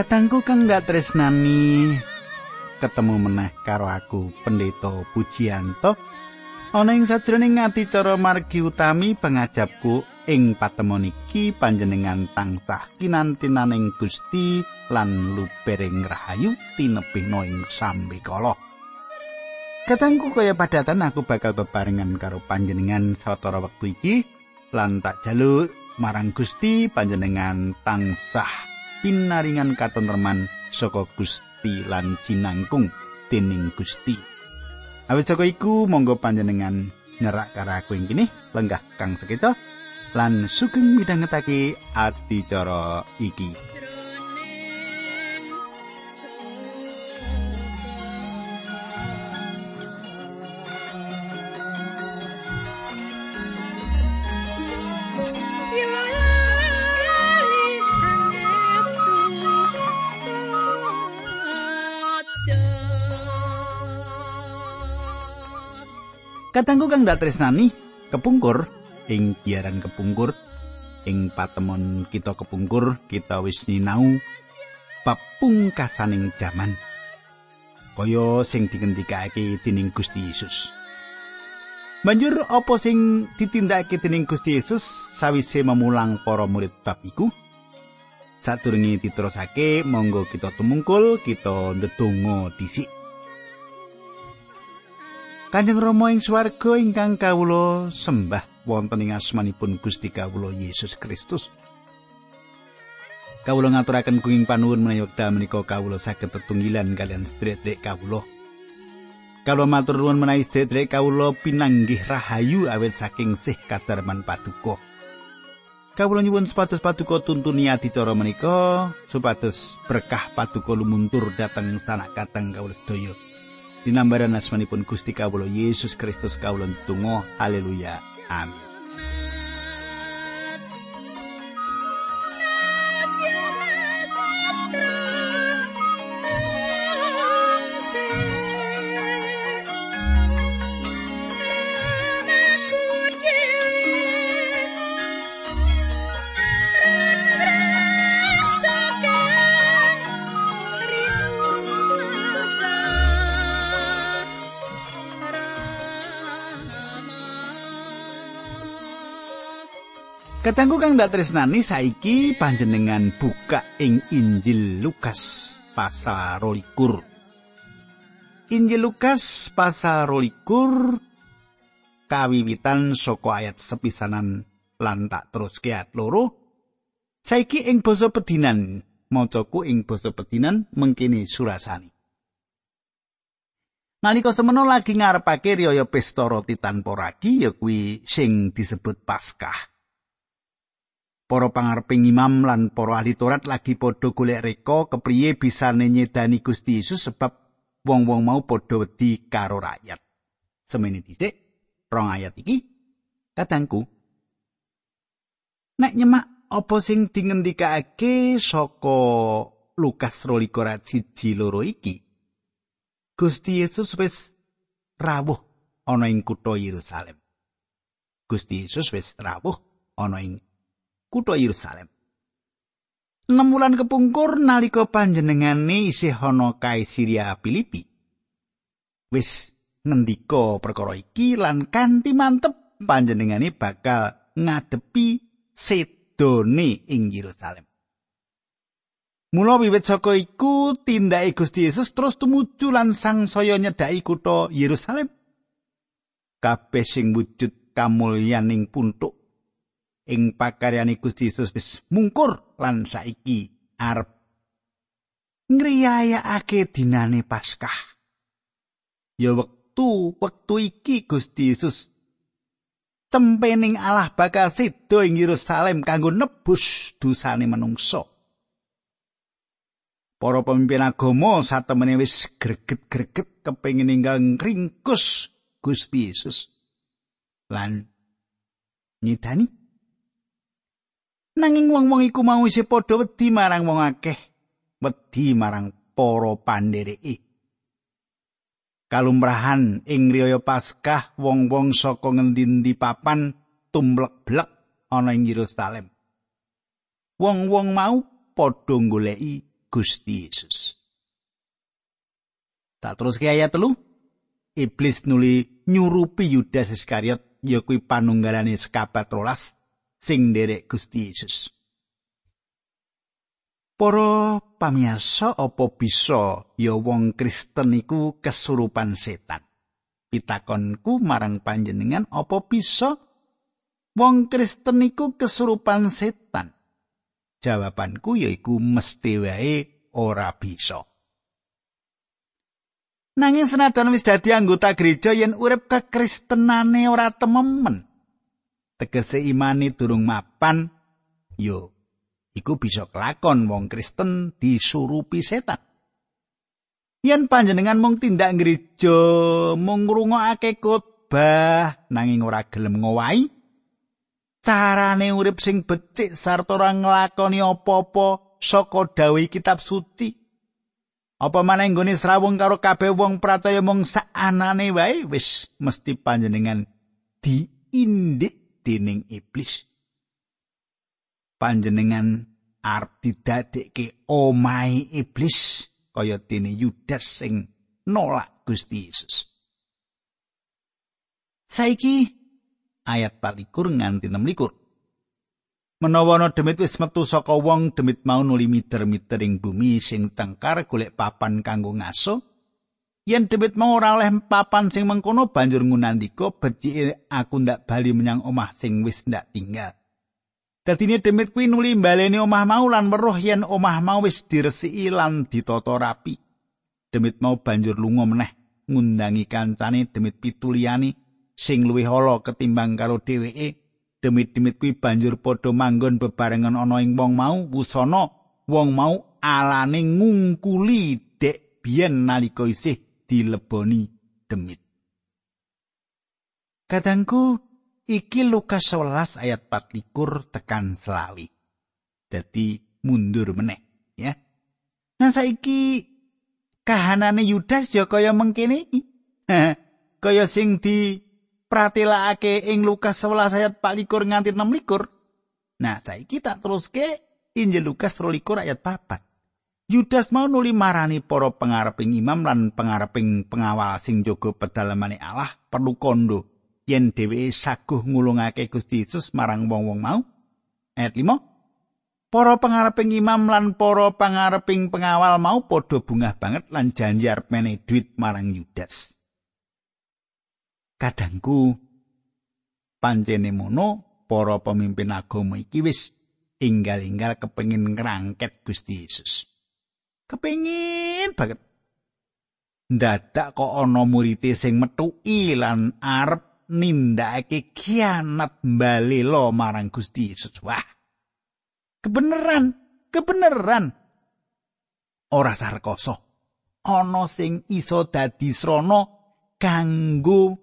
Katangku kang gak tresnani. Ketemu meneh karo aku Pendeta Pujianto. Ana ing sajroning ngati cara margi utami pangajapku ing patemon iki panjenengan tansah kinantinaning Gusti lan lubering rahayu tinebihna ing kala. Katangku kaya padatan aku bakal bebarengan karo panjenengan sawetara wektu iki. Lan tak jaluk marang Gusti panjenengan tansah pinaringan katentreman saka Gusti lan cinangkung dening Gusti. Awit saka iku monggo panjenengan nyerak karo aku ing kene lenggah kang sekeca lan sugeng midhangetake adicara iki. Katanggu kang dak tresnani kepungkur ing biaran kepungkur ing patemon kita kepungkur kita wis ninau papungkasaning jaman kaya sing digendikake dening Gusti Yesus. Banjur apa sing ditindakake dening Gusti Yesus sawise memulang para murid bab iku? Sadurunge diterusake, monggo kita tumungkul, kita ndedonga dhisik. Kanjeng Rama ing swarga ingkang kawula sembah wonten ing asmanipun Gusti kawula Yesus Kristus. Kawula ngaturaken kuing panuwun menawi wekdal menika kawula saged tetunggilan kalian sedherek kawula. Kawula matur nuwun menawi sedherek kawula pinanggih rahayu awet saking sih kadarman paduka. Kawula nyuwun supados paduka tuntuni adicara menika supados berkah paduka lumuntur dhateng sanak kateng kawula sedaya. Dinambaran asmanipun Gusti Kawula Yesus Kristus kawula tunggu. Haleluya. Amin. Katanggu kang dak tresnani saiki panjenengan buka ing Injil Lukas pasal 22. Injil Lukas pasal 22 kawiwitan saka ayat sepisanan lan tak terus ayat loro. Saiki ing basa pedinan macaku ing basa pedinan mengkini surasani. Nalika semono lagi ngarepake riyaya pesta roti tanpa ragi ya kuwi sing disebut Paskah. Para pangareping imam lan para ahli Taurat lagi padha golek reka kepriye bisa nyedani Gusti Yesus sebab wong-wong mau padha wedi karo rakyat. Semene dhisik rong ayat iki katangku nek nyemak apa sing dingendikake saka Lukas 12 loro iki Gusti Yesus wis rawuh ana ing kutha Yerusalem. Gusti Yesus wis rawuh ana ing kutha Yerusalem. Enam wulan kepungkur nalika panjenengane isih ana Kaisiria Filipi. Wis ngendika perkara iki lan kanthi mantep panjenengane bakal ngadepi sedone ing Yerusalem. Mula wiwit saka iku tindake Gusti Yesus terus tumuju lan sangsaya nyedhaki kutha Yerusalem. Kabeh sing wujud kamulyaning puntuk ing pakaryane Gusti Yesus wis mungkur lan saiki arep ngriyayakake dinane Paskah. Ya wektu wektu iki Gusti Yesus tempening Allah bakal sedo ing Yerusalem kanggo nebus dosane manungsa. Para pemimpin agama satemene wis greget-greget kepengin ninggal ngringkus Gusti Yesus. Lan nyidani Nanging wong-wong iku mau isih padha wedi marang wong akeh, wedi marang para pandhereke. Kalumrahan ing riyaya Paskah wong-wong saka ngendi-endi papan tumblek-blek ana ing Yerusalem. Wong-wong mau padha goleki Gusti Yesus. Tak terus ke ayat telu. Iblis nuli nyurupi Yudas Iskariot ya kuwi panunggalane sekabat rolas sing nderek Gusti Yesus. Para pamirsa apa bisa ya wong Kristen iku kesurupan setan? Pitakonku marang panjenengan apa bisa wong Kristen iku kesurupan setan? Jawabanku yaiku mesti wae ora bisa. Nanging senajan wis dadi anggota gereja yen urip kekristenane ora tememen. Tegese imani durung mapan, yo iku bisa kelakon wong Kristen disurupi setan. Yen panjenengan mung tindak gereja, mung ngrungokake khotbah nanging ora gelem ngowahi, carane urip sing becik sarta ora nglakoni apa-apa saka dawuh kitab suci, Apa maneh nggone srawung karo kabeh wong percaya mung saanane wae wis mesti panjenengan diindik dening iblis. Panjenengan arep didadekke omahe iblis kaya dene Yudas sing nolak Gusti Yesus. Saiki ayat 24 nganti 26. Menawa ana demit wis metu saka wong, demit mau nuli miter-miter ing bumi sing tengkar golek papan kanggo ngaso. Yen demit mau ora oleh papan sing mengkono banjur ngunandika becike aku ndak bali menyang omah sing wis ndak tinggal. Dadine demit kuwi nuli baleni omah mau lan weruh yen omah mau wis diresiki lan ditata rapi. Demit mau banjur lunga meneh ngundangi kancane demit pituliyani sing luwih ala ketimbang karo dheweke demit-demit kuwi banjur padha manggon bebarengan ana ing wong mau wusana wong mau alane ngungkuli dek biyen nalika isih dileboni demit Kadangku iki Lukas 11 ayat 24 tekan selawi. Dadi mundur meneh ya. Nah saiki kahanane Yudas ya kaya mengkene iki. kaya sing di pratelakake ing Lukas 11 ayat 24 nganti 26. Nah, saiki tak teruske Injil Lukas 12 ayat 4. Yudas mau nuli marani para pengareping imam lan pengareping pengawal sing jaga pedalamane Allah perlu kondo yen dheweke saguh ngulungake Gusti Yesus marang wong-wong mau. Ayat 5. Para pengareping imam lan para pengareping pengawal mau padha bungah banget lan janji arep menehi duit marang Yudas. kadangku pancene mono para pemimpin agama iki wis inggal-inggal kepengin ngrangket Gusti Yesus. Kepengin banget. Ndadak kok ana murid sing metuki lan arep nindakake kianat mbalela marang Gusti Yesus. Wah. Kebeneran, kebeneran. Ora sarkoso. Ana sing iso dadi srana kanggo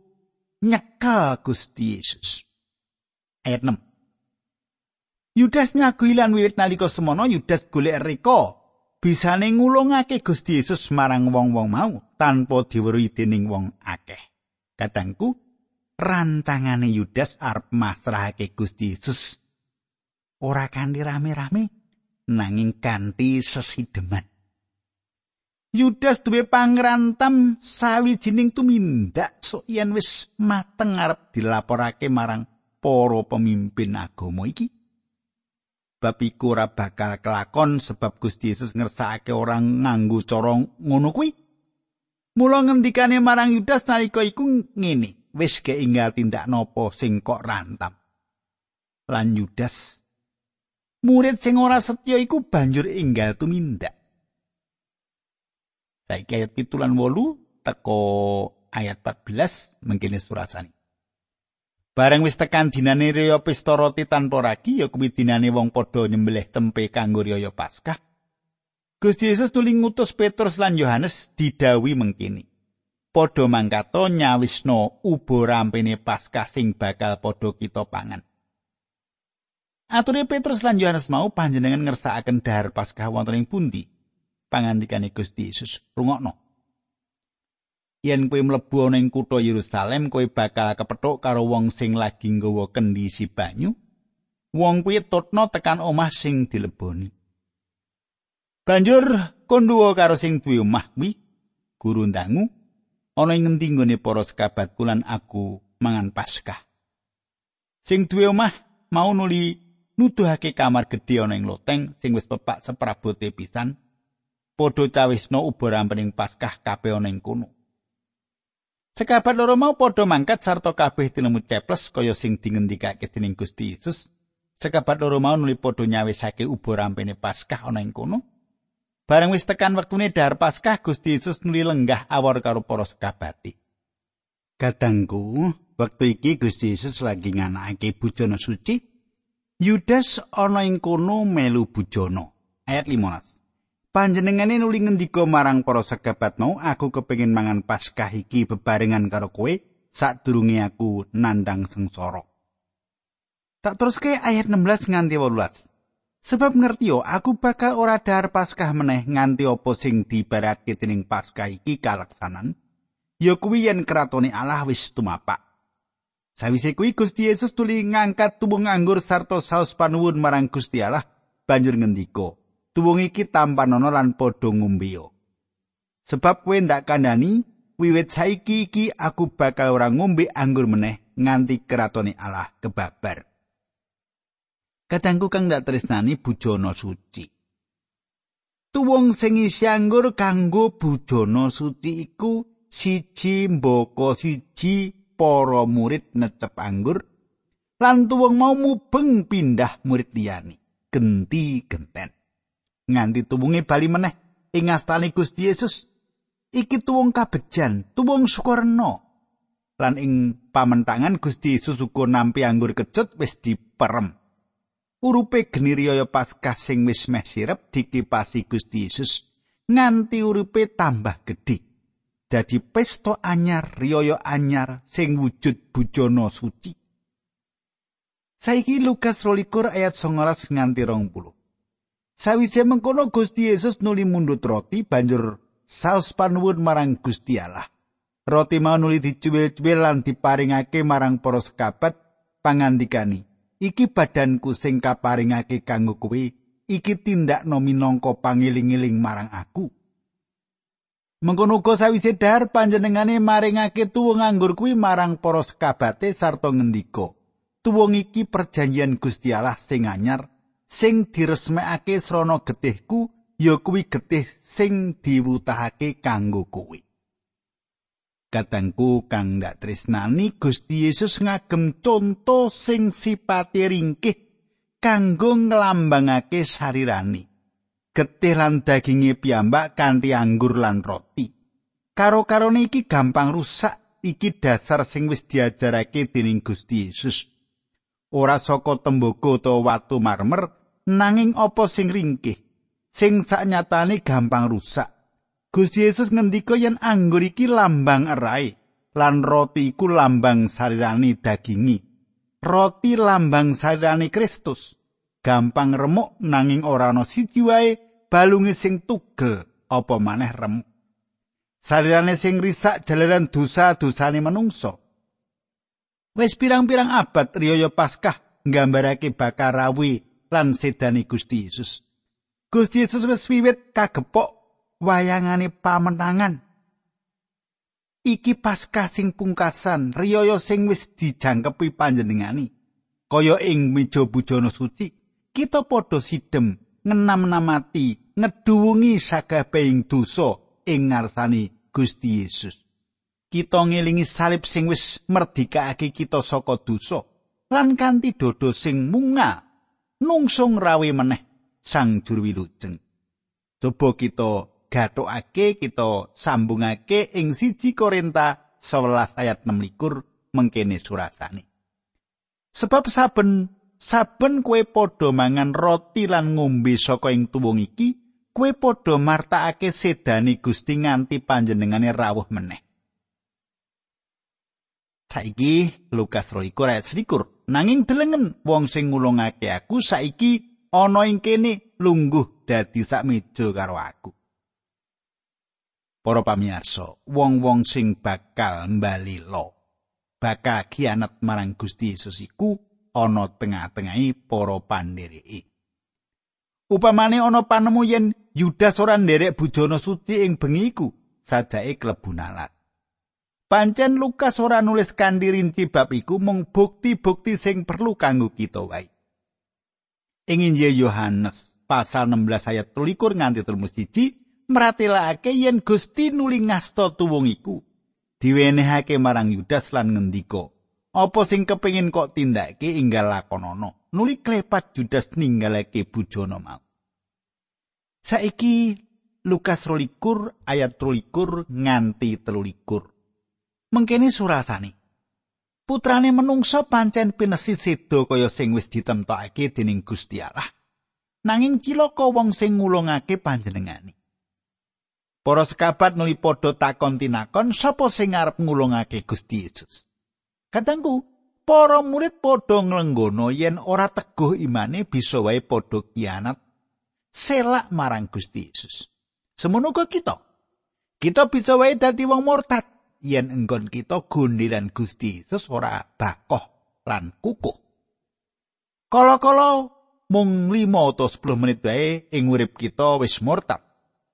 nyekel Gusti Yesus. Ayat 6. Yudas nyagui lan wiwit nalika semono Yudas golek reka bisane ngulungake Gusti Yesus marang wong-wong mau tanpa diweruhi dening wong akeh. Kadangku rancangane Yudas arep masrahake Gusti Yesus ora kanthi rame-rame nanging kanthi sesideman. Yudas duwe pangrantam sawijining tumindak sok yen wis mateng arep dilaporake marang para pemimpin agama iki. Bab iku ora bakal kelakon sebab Gusti Yesus ngersakake orang nganggo cara ngono kuwi. Mula ngendikane marang Yudas nalika iku ngene, wis keinggal tindak nopo sing kok rantam. Lan Yudas murid sing ora setya iku banjur inggal tumindak. Saiki ayat pitulan wolu teko ayat 14 mengkini surasani. Bareng wis tekan dinane raya pesta roti tanpa ragi ya kuwi dinane wong padha nyembelih tempe kanggo raya Paskah. Gusti Yesus nuli ngutus Petrus lan Yohanes didawi mengkini. Padha mangkato nyawisno ubo rampene Paskah sing bakal padha kita pangan. Ature Petrus lan Yohanes mau panjenengan ngersakaken dahar Paskah wonten ing pundi? pangandikane Gusti Yesus rungokno yen kowe mlebu ana ing kutha Yerusalem kowe bakal kepethuk karo wong sing lagi nggawa kendisi banyu wong kuwi tutno tekan omah sing dileboni Banjur konduwa karo sing duwe omah kuwi guru ndangu ana ing ngendi nggone para sekabat kulan aku mangan Paskah. Sing duwe omah mau nuli nuduhake kamar gedhe ana ing loteng sing wis pepak seprabote pisan. Padha cawisna ubo rampening Paskah kabeh ana ing kono. Sekabat loro mau padha mangkat sarta kabeh tinemu ceples kaya sing dingendikake dening Gusti Yesus. Sekabat loro mau nuli padha nyawisake ubo rampene Paskah ana ing kono. Bareng wis tekan wektune dahar Paskah Gusti Yesus nuli lenggah awor karo para sekabati. Kadangku, wektu iki Gusti Yesus lagi nganakake bujana suci. Yudas ana ing kono melu bujana. Ayat 15. Panjenengane nuli ngendika marang para sekabat mau, aku kepengin mangan Paskah iki bebarengan karo kowe sadurunge aku nandang sengsara. Tak teruske ayat 16 nganti 18. Sebab ngertiyo aku bakal ora dahar Paskah meneh nganti apa sing dibarake dening Paskah iki kalaksanan. Ya kuwi yen kratone Allah wis tumapak. Sawise kuwi Gusti Yesus tuli ngangkat tuwung anggur sarta saus panuwun marang Gusti Allah banjur ngendika, "Tuwung iki tampanono lan padha ngombe." Sebab kowe ndak kandhani wiwit saiki iki aku bakal ora ngombe anggur meneh nganti kratone Allah kebabar. Kadangku kang dak tresnani bujana suci. Tuwung sing isi anggur kanggo bujana suci iku siji mboko siji para murid necep anggur lan tuwung mau mubeng pindah murid liyane genti genten nganti tuwunge bali meneh ing astane Gusti Yesus iki tuwung kabejan tuwung sukarno lan ing pamentangan Gusti Yesus uga nampi anggur kecut wis diperem urupe geni riyaya Paskah sing wis meh sirep dikipasi Gusti Yesus nganti urupe tambah gedhe. Dadi pesta anyar riyaya anyar sing wujud bujana suci. Saiki Lukas 12 ayat 19 nganti 20. Sawise mengkono Gusti Yesus nuli mundut roti banjur saus panuwun marang Gusti Allah. Roti mau nuli dicuwil-cuwil lan diparingake marang para sekabat pangandikani. iki badanku sing kaparingake kanggo kowe iki tindakno minangka pangiling-iling marang aku mengkono uga sawise dahar panjenengane maringake tuwung anggur kuwi marang para sekabate sarta ngendika tuwung iki perjanjian Gusti Allah sing anyar sing diresmekake srana getihku ya kuwi getih sing diwutahake kanggo kowe Katangku kang ndak tresnani Gusti Yesus ngagem conto sing sipate ringkih kanggo nglambangake sarirani. Getih lan daginge piyambak kanthi anggur lan roti. Karo-karone iki gampang rusak, iki dasar sing wis diajarake dening Gusti Yesus. Ora saka tembaga utawa watu marmer, nanging apa sing ringkih, sing saknyatane gampang rusak. Gusti Yesus ngendika yen anggur iki lambang erai lan roti iku lambang sarirani dagingi. Roti lambang sarirani Kristus. Gampang remuk nanging ora ana siji wae balunge sing tugel apa maneh remuk. Sarirane sing risak jalaran dosa-dosane manungsa. Wis pirang-pirang abad riyaya Paskah nggambarake bakar rawi lan sedani Gusti Yesus. Gusti Yesus wis wiwit kagepok wayangane pamenangan. Iki paskah sing pungkasan riyaya sing wis dijangkepi panjenengani. Kaya ing meja bujana suci kita padha sidem ngenam-namati ngeduwungi sakabehing dosa ing ngarsani Gusti Yesus kita ngelingi salib sing wis merdikake kita saka dosa lan kanthi dodo sing munga nungsung rawe meneh sang juru wilujeng coba kita gathokake kita sambungake ing siji Korinta 11 ayat 6 mengkene surasane. Sebab saben saben kue padha mangan roti lan ngombe saka ing tuwung iki, kue padha martakake sedani Gusti nganti panjenengane rawuh meneh. Saiki Lukas 2 ayat 21 nanging delengen wong sing ngulungake aku saiki ana ing kene lungguh dadi sak meja karo aku. Para pamirsa, wong-wong sing bakal mbalilo bakal kianat marang Gusti Yesus iku ana tengah-tengahi para pandhereke. Upamane ana panemu yen Yudas ora nderek bujana suci ing bengi iku sajake klebu nalat. Pancen Lukas ora nulis kanthi rinci bab iku mung bukti-bukti sing perlu kanggo kita wae. Ing Injil Yohanes pasal 16 ayat 13 nganti 31 meratelake yen Gusti nuli ngasta tuwung iku diwenehake marang Yudas lan ngendika, "Apa sing kepengin kok tindake inggal lakonono?" Nuli klepat Yudas ninggalake bujana mau. Saiki Lukas 12 ayat 13 nganti 13. Mengkene surasane putrane menungsa pancen pinesi sedo kaya sing wis ditemtokake dening Gusti Allah. Nanging cilaka wong sing ngulungake panjenengane para sekabat nuli padha takon tinakon sapa sing arep ngulungake Gusti Yesus? Katangku para murid padha nglenggono yen ora teguh imane bisa wae padha kianat selak marang Gusti Yesus. Semono kita. Kita bisa wae dadi wong murtad yen enggon kita gondelan Gusti Yesus ora bakoh lan kukuh. Kala-kala mung 5 atau 10 menit wae ing urip kita wis murtad.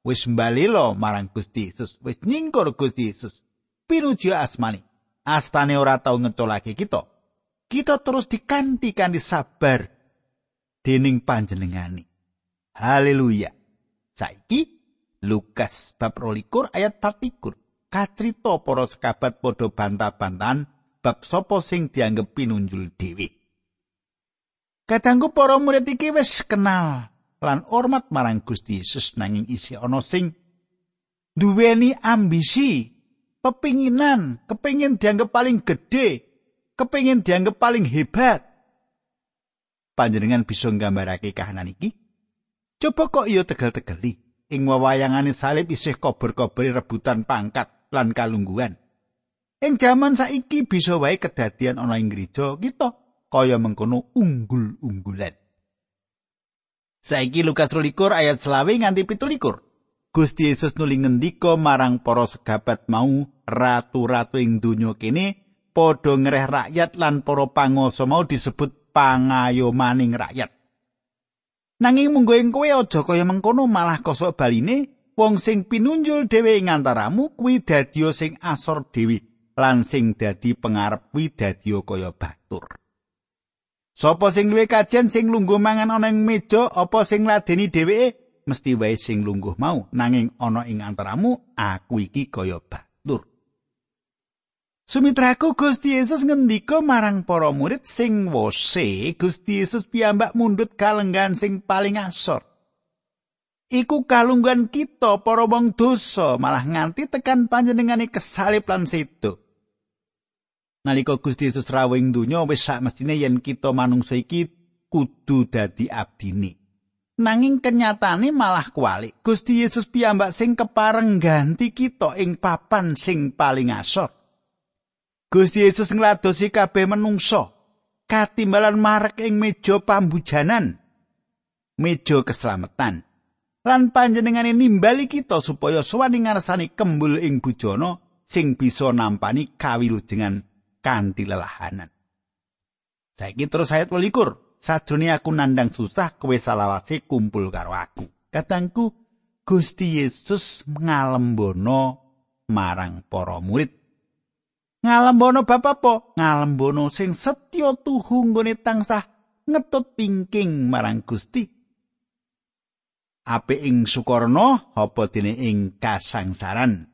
Wis mbalilo marang Gusti Yesus, wis nyingkur Gusti Yesus. Pinuji asmani. Astane ora tau ngecolake kita. Kita terus dikanti kanthi sabar dening panjenengani. Haleluya. Saiki Lukas bab 12 ayat 24. Kacrita para sekabat padha bantah-bantahan bab sapa sing dianggep pinunjul dhewe. Kadangku para murid iki wis kenal lan hormat marang Gusti Yesus nanging isi ana sing duweni ambisi, pepinginan, kepingin dianggep paling gede, kepingin dianggep paling hebat. Panjenengan bisa nggambarake kahanan iki? Coba kok iya tegal-tegeli. Ing wewayangane salib isih kober-koberi rebutan pangkat. Lan kalungguhan. Ing jaman saiki bisa wae kedadian ana ing gereja kita kaya mengkono unggul-unggulan. Saiki Lukas 12 ayat selawe nganti 17. Gusti Yesus nuli ngendika marang para segabat mau ratu-ratu ing donya kene padha ngreh rakyat lan para panguwasa mau disebut pangayomaning rakyat. Nanging munggo ing kowe aja kaya mengkono malah kosok baline wong sing pinunjul dhewe ing antaramu kuwi dadi sing asor dhewe lan sing dadi pengarep kuwi dadi kaya batur. Sopo sing luwih kajen sing lungguh mangan ana ing meja apa sing ladeni dheweke mesti wae sing lungguh mau nanging ana ing antaramu aku iki kaya batur. Sumitraku Gusti Yesus ngendika marang para murid sing wose Gusti Yesus piyambak mundut kalenggan sing paling asor. Iku kalunggan kita para wong dosa malah nganti tekan panjenengane kesalib lan sedo. Nalika Gusti Yesus rawing donya wis sak mestine yen kita manungsa iki kudu dadi abdine. Nanging kenyatane malah kualik. Gusti Yesus piyambak sing kepareng ganti kita ing papan sing paling asor. Gusti Yesus ngladosi kabeh menungsa katimbalan marek ing meja pambujanan, meja keselamatan. Lan panjenengane nimbali kita supaya suwani ngarsani kembul ing bujana sing bisa nampani kawilujengan kanthi lelahanan. Saiki terus ayat 21. Sajrone aku nandang susah kowe salawase kumpul karo aku. Katangku Gusti Yesus ngalembono marang para murid. Ngalembono bab apa? Ngalembono sing setya tuhu nggone tansah ngetut pingking marang Gusti apik ing sukarna apa dene ing kasangsaran?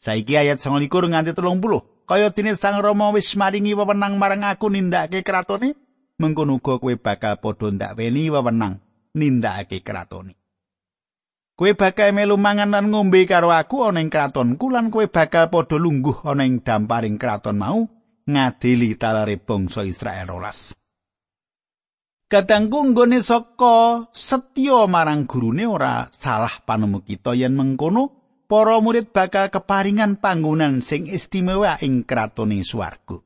Saiki ayat 29 nganti 30 kaya dene Sang Rama wis maringi wewenang marang aku nindakake kratone mengkono uga kowe bakal padha ndak weni wewenang nindakake kratone. Kowe bakal melu mangan lan ngombe karo aku ana ing kratonku lan kowe bakal padha lungguh ana ing damparing kraton mau ngadili talare bangsa Israel rolas Kadangku nggone saka setya marang gurune ora salah panemu kita yen mengkono para murid bakal keparingan panggonan sing istimewa ing kratone swarga.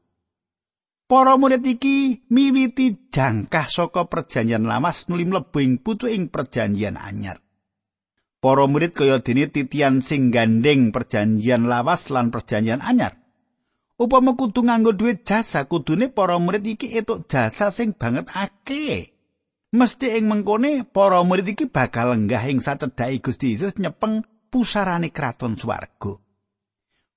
Para murid iki miwiti jangkah saka perjanjian lawas nuli mlebu ing pucuk ing perjanjian anyar. Para murid kaya dene titian sing gandeng perjanjian lawas lan perjanjian anyar. Upama kudu nganggo duit jasa kudune para murid iki etuk jasa sing banget akeh Mesti ing mengkone para murid iki bakal lenggah ing sacedhake Gusti Yesus nyepeng pusarane kraton swarga.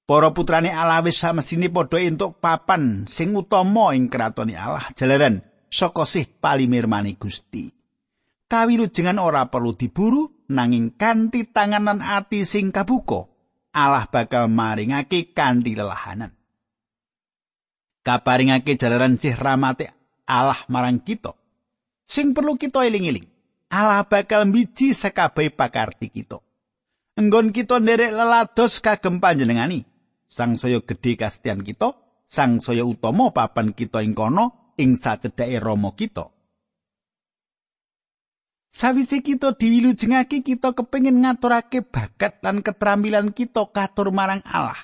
Para putrane Allah wis samesine padha entuk papan sing utama ing kratone Allah jalaran saka sih palimirmane Gusti. Kawilujengan ora perlu diburu nanging kanthi tanganan ati sing kabuka Allah bakal maringake kanthi lelahanan. Kaparingake jalaran sih ramate Allah marang kita. Sing perlu kita eling-eling, Allah bakal mbiji sekabehe pakarti kita. Enggon kita nderek lelados kagem panjenengani, sang saya gedhe kastian kita, sang saya utama papan kita ing kono ing sacedhake Rama kita. Sawise kita diwilujengake kita kepengin ngaturake bakat lan keterampilan kita katur marang Allah.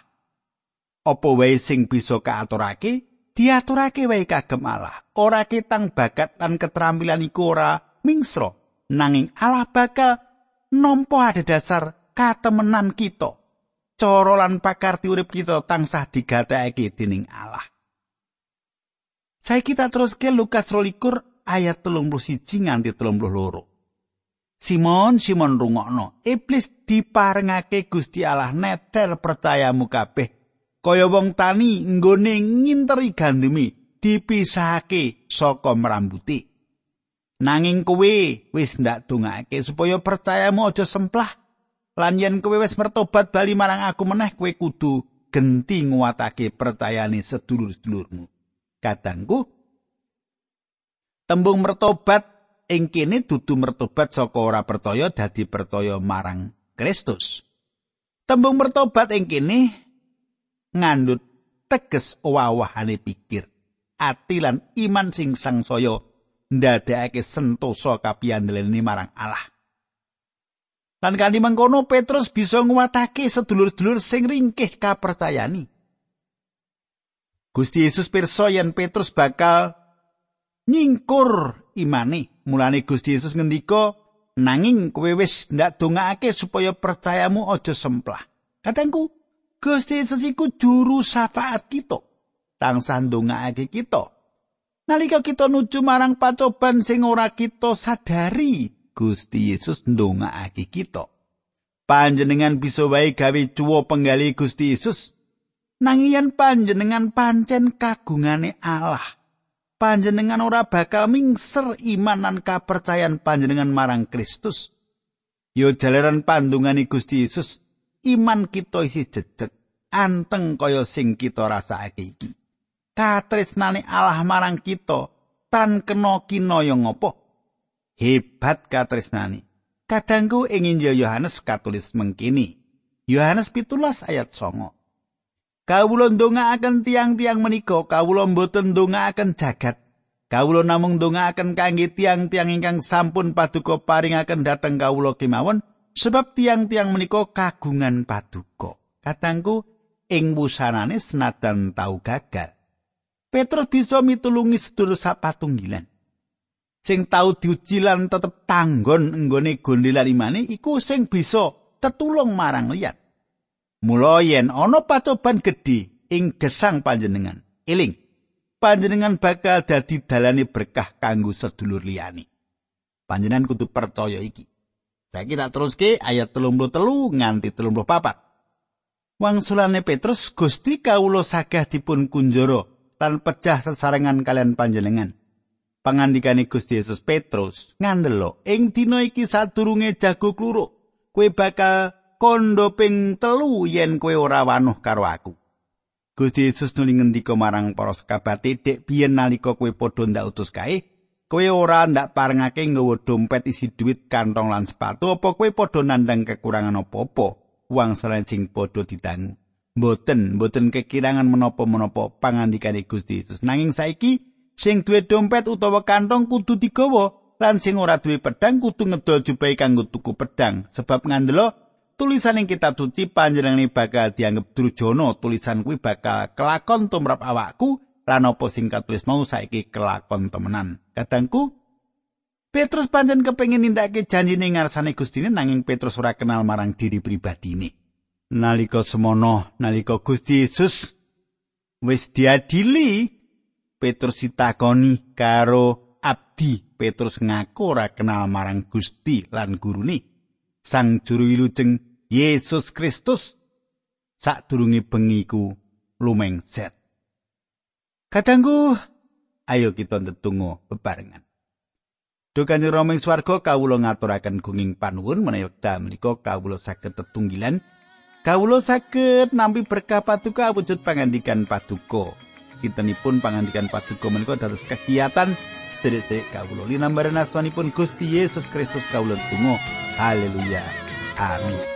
Apa wae sing bisa kaaturake, diaturake wae kagem Allah. Ora ketang bakat lan keterampilan iku ora mingsro, nanging Allah bakal nampa ada dasar katemenan kita. cara lan pakarti urip kita tansah digatekake dening Allah. Saiki kita terus ke Lukas 21 ayat 31 nganti 32. Simon Simon rungokno, iblis diparengake Gusti Allah netel percayamu kabeh. Kaya wong tani nggone nginteri gandumi dipisahake saka merambuti. Nanging kowe wis ndak dongake supaya percayamu aja semplah Lan yen kowe wis mertobat bali marang aku meneh kowe kudu genti nguwatake percayane sedulur-sedulurmu. Kadangku tembung mertobat ing kene dudu mertobat saka ora percaya dadi percaya marang Kristus. Tembung mertobat ing kene ngandut teges owah-owahane pikir, ati lan iman sing sangsaya ndadekake sentosa kapiyandelene marang Allah. Lan kanthi mengkono Petrus bisa nguwatake sedulur-sedulur sing ringkih kapercayani. Gusti Yesus pirsa yen Petrus bakal nyingkur imane. Mulane Gusti Yesus ngendika, "Nanging kowe wis ndak dongakake supaya percayamu aja semplah." Katengku, Gusti Yesus iku juru syafaat kita. Tansah ndongakake kita. Nalika kita nuju marang pacoban sing ora kita sadari, Gusti Yesus ndongakake kita. Panjenengan bisa wae gawe cuwo penggali Gusti Yesus. Nanging panjenengan pancen kagungane Allah. Panjenengan ora bakal mingser iman lan kapercayan panjenengan marang Kristus. Yo jalaran pandungane Gusti Yesus, iman kita isi jejeg, anteng kaya sing kita rasakake iki. Katresnane Allah marang kita tan kena kinaya ngopo? hebat katresnani. Kadangku ing Injil Yohanes katulis mengkini. Yohanes pitulas ayat songo. Kawula ndongaaken tiang-tiang menika, kawula mboten ndongaaken jagat. Kawula namung ndongaaken kangge tiang-tiang ingkang sampun paduka paringaken dhateng kawula kemawon, sebab tiang-tiang menika kagungan paduka. Katangku ing wusanane senadan tau gagal. Petrus bisa mitulungi sedulur sapatunggilan. sing tau diuji lan tetep tanggon nggone gondelan imane iku sing bisa tetulung marang liyan. Mula yen ana pacoban gedhe ing gesang panjenengan, eling panjenengan bakal dadi dalane berkah kanggo sedulur liyane. Panjenengan kudu percaya iki. Saiki tak teruske ayat 33 nganti 34. Wangsulane Petrus Gusti kawula sagah dipun kunjara lan pecah sesarengan kalian panjenengan. pangandikane Gusti Yesus Petrus ngandelo ing dina iki sadurunge jago kluruk kowe bakal kondo ping telu yen kowe ora wanuh karo aku Gusti Yesus nuli ngendika marang para sekabate dek biyen nalika kowe padha ndak utus kae kowe ora ndak parengake nggawa dompet isi duit kantong lan sepatu apa kowe padha nandang kekurangan apa-apa? Uang sing padha didangu mboten mboten kekirangan menapa-menapa pangandikane Gusti Yesus. Nanging saiki sing duwe dompet utawa kantong kudu digawa lan sing ora duwe pedang kudu ngedol jubahe kanggo tuku pedang. Sebab ngandelo tulisan ing kitab suci panjenengane bakal dianggep drujana tulisan kuwi bakal kelakon tumrap awakku lan apa sing katulis mau saiki kelakon temenan kadangku Petrus pancen kepengin nindakake janjine ngarsane Gustine nanging Petrus ora kenal marang diri pribadine nalika semono nalika Gusti Yesus wis diadili Petrus ditakoni karo abdi Petrus ngaku ora kenal marang Gusti lan gurune. Sang juru wilujeng Yesus Kristus sadurunge bengi ku lumengset. Kadangku ayo kita ndedonga bebarengan. Duh Kanjeng Rama ing swarga kawula ngaturaken gunging panuwun menawi wekdal menika kawula saged tetunggilan. Kawula saged nampi berkah paduka wujud pangandikan paduka. Kintenipun pangandikan paduka menika dados kegiatan sedherek kawula. Linambaran asmanipun Gusti Yesus Kristus kawula tunggu haleluya. Amin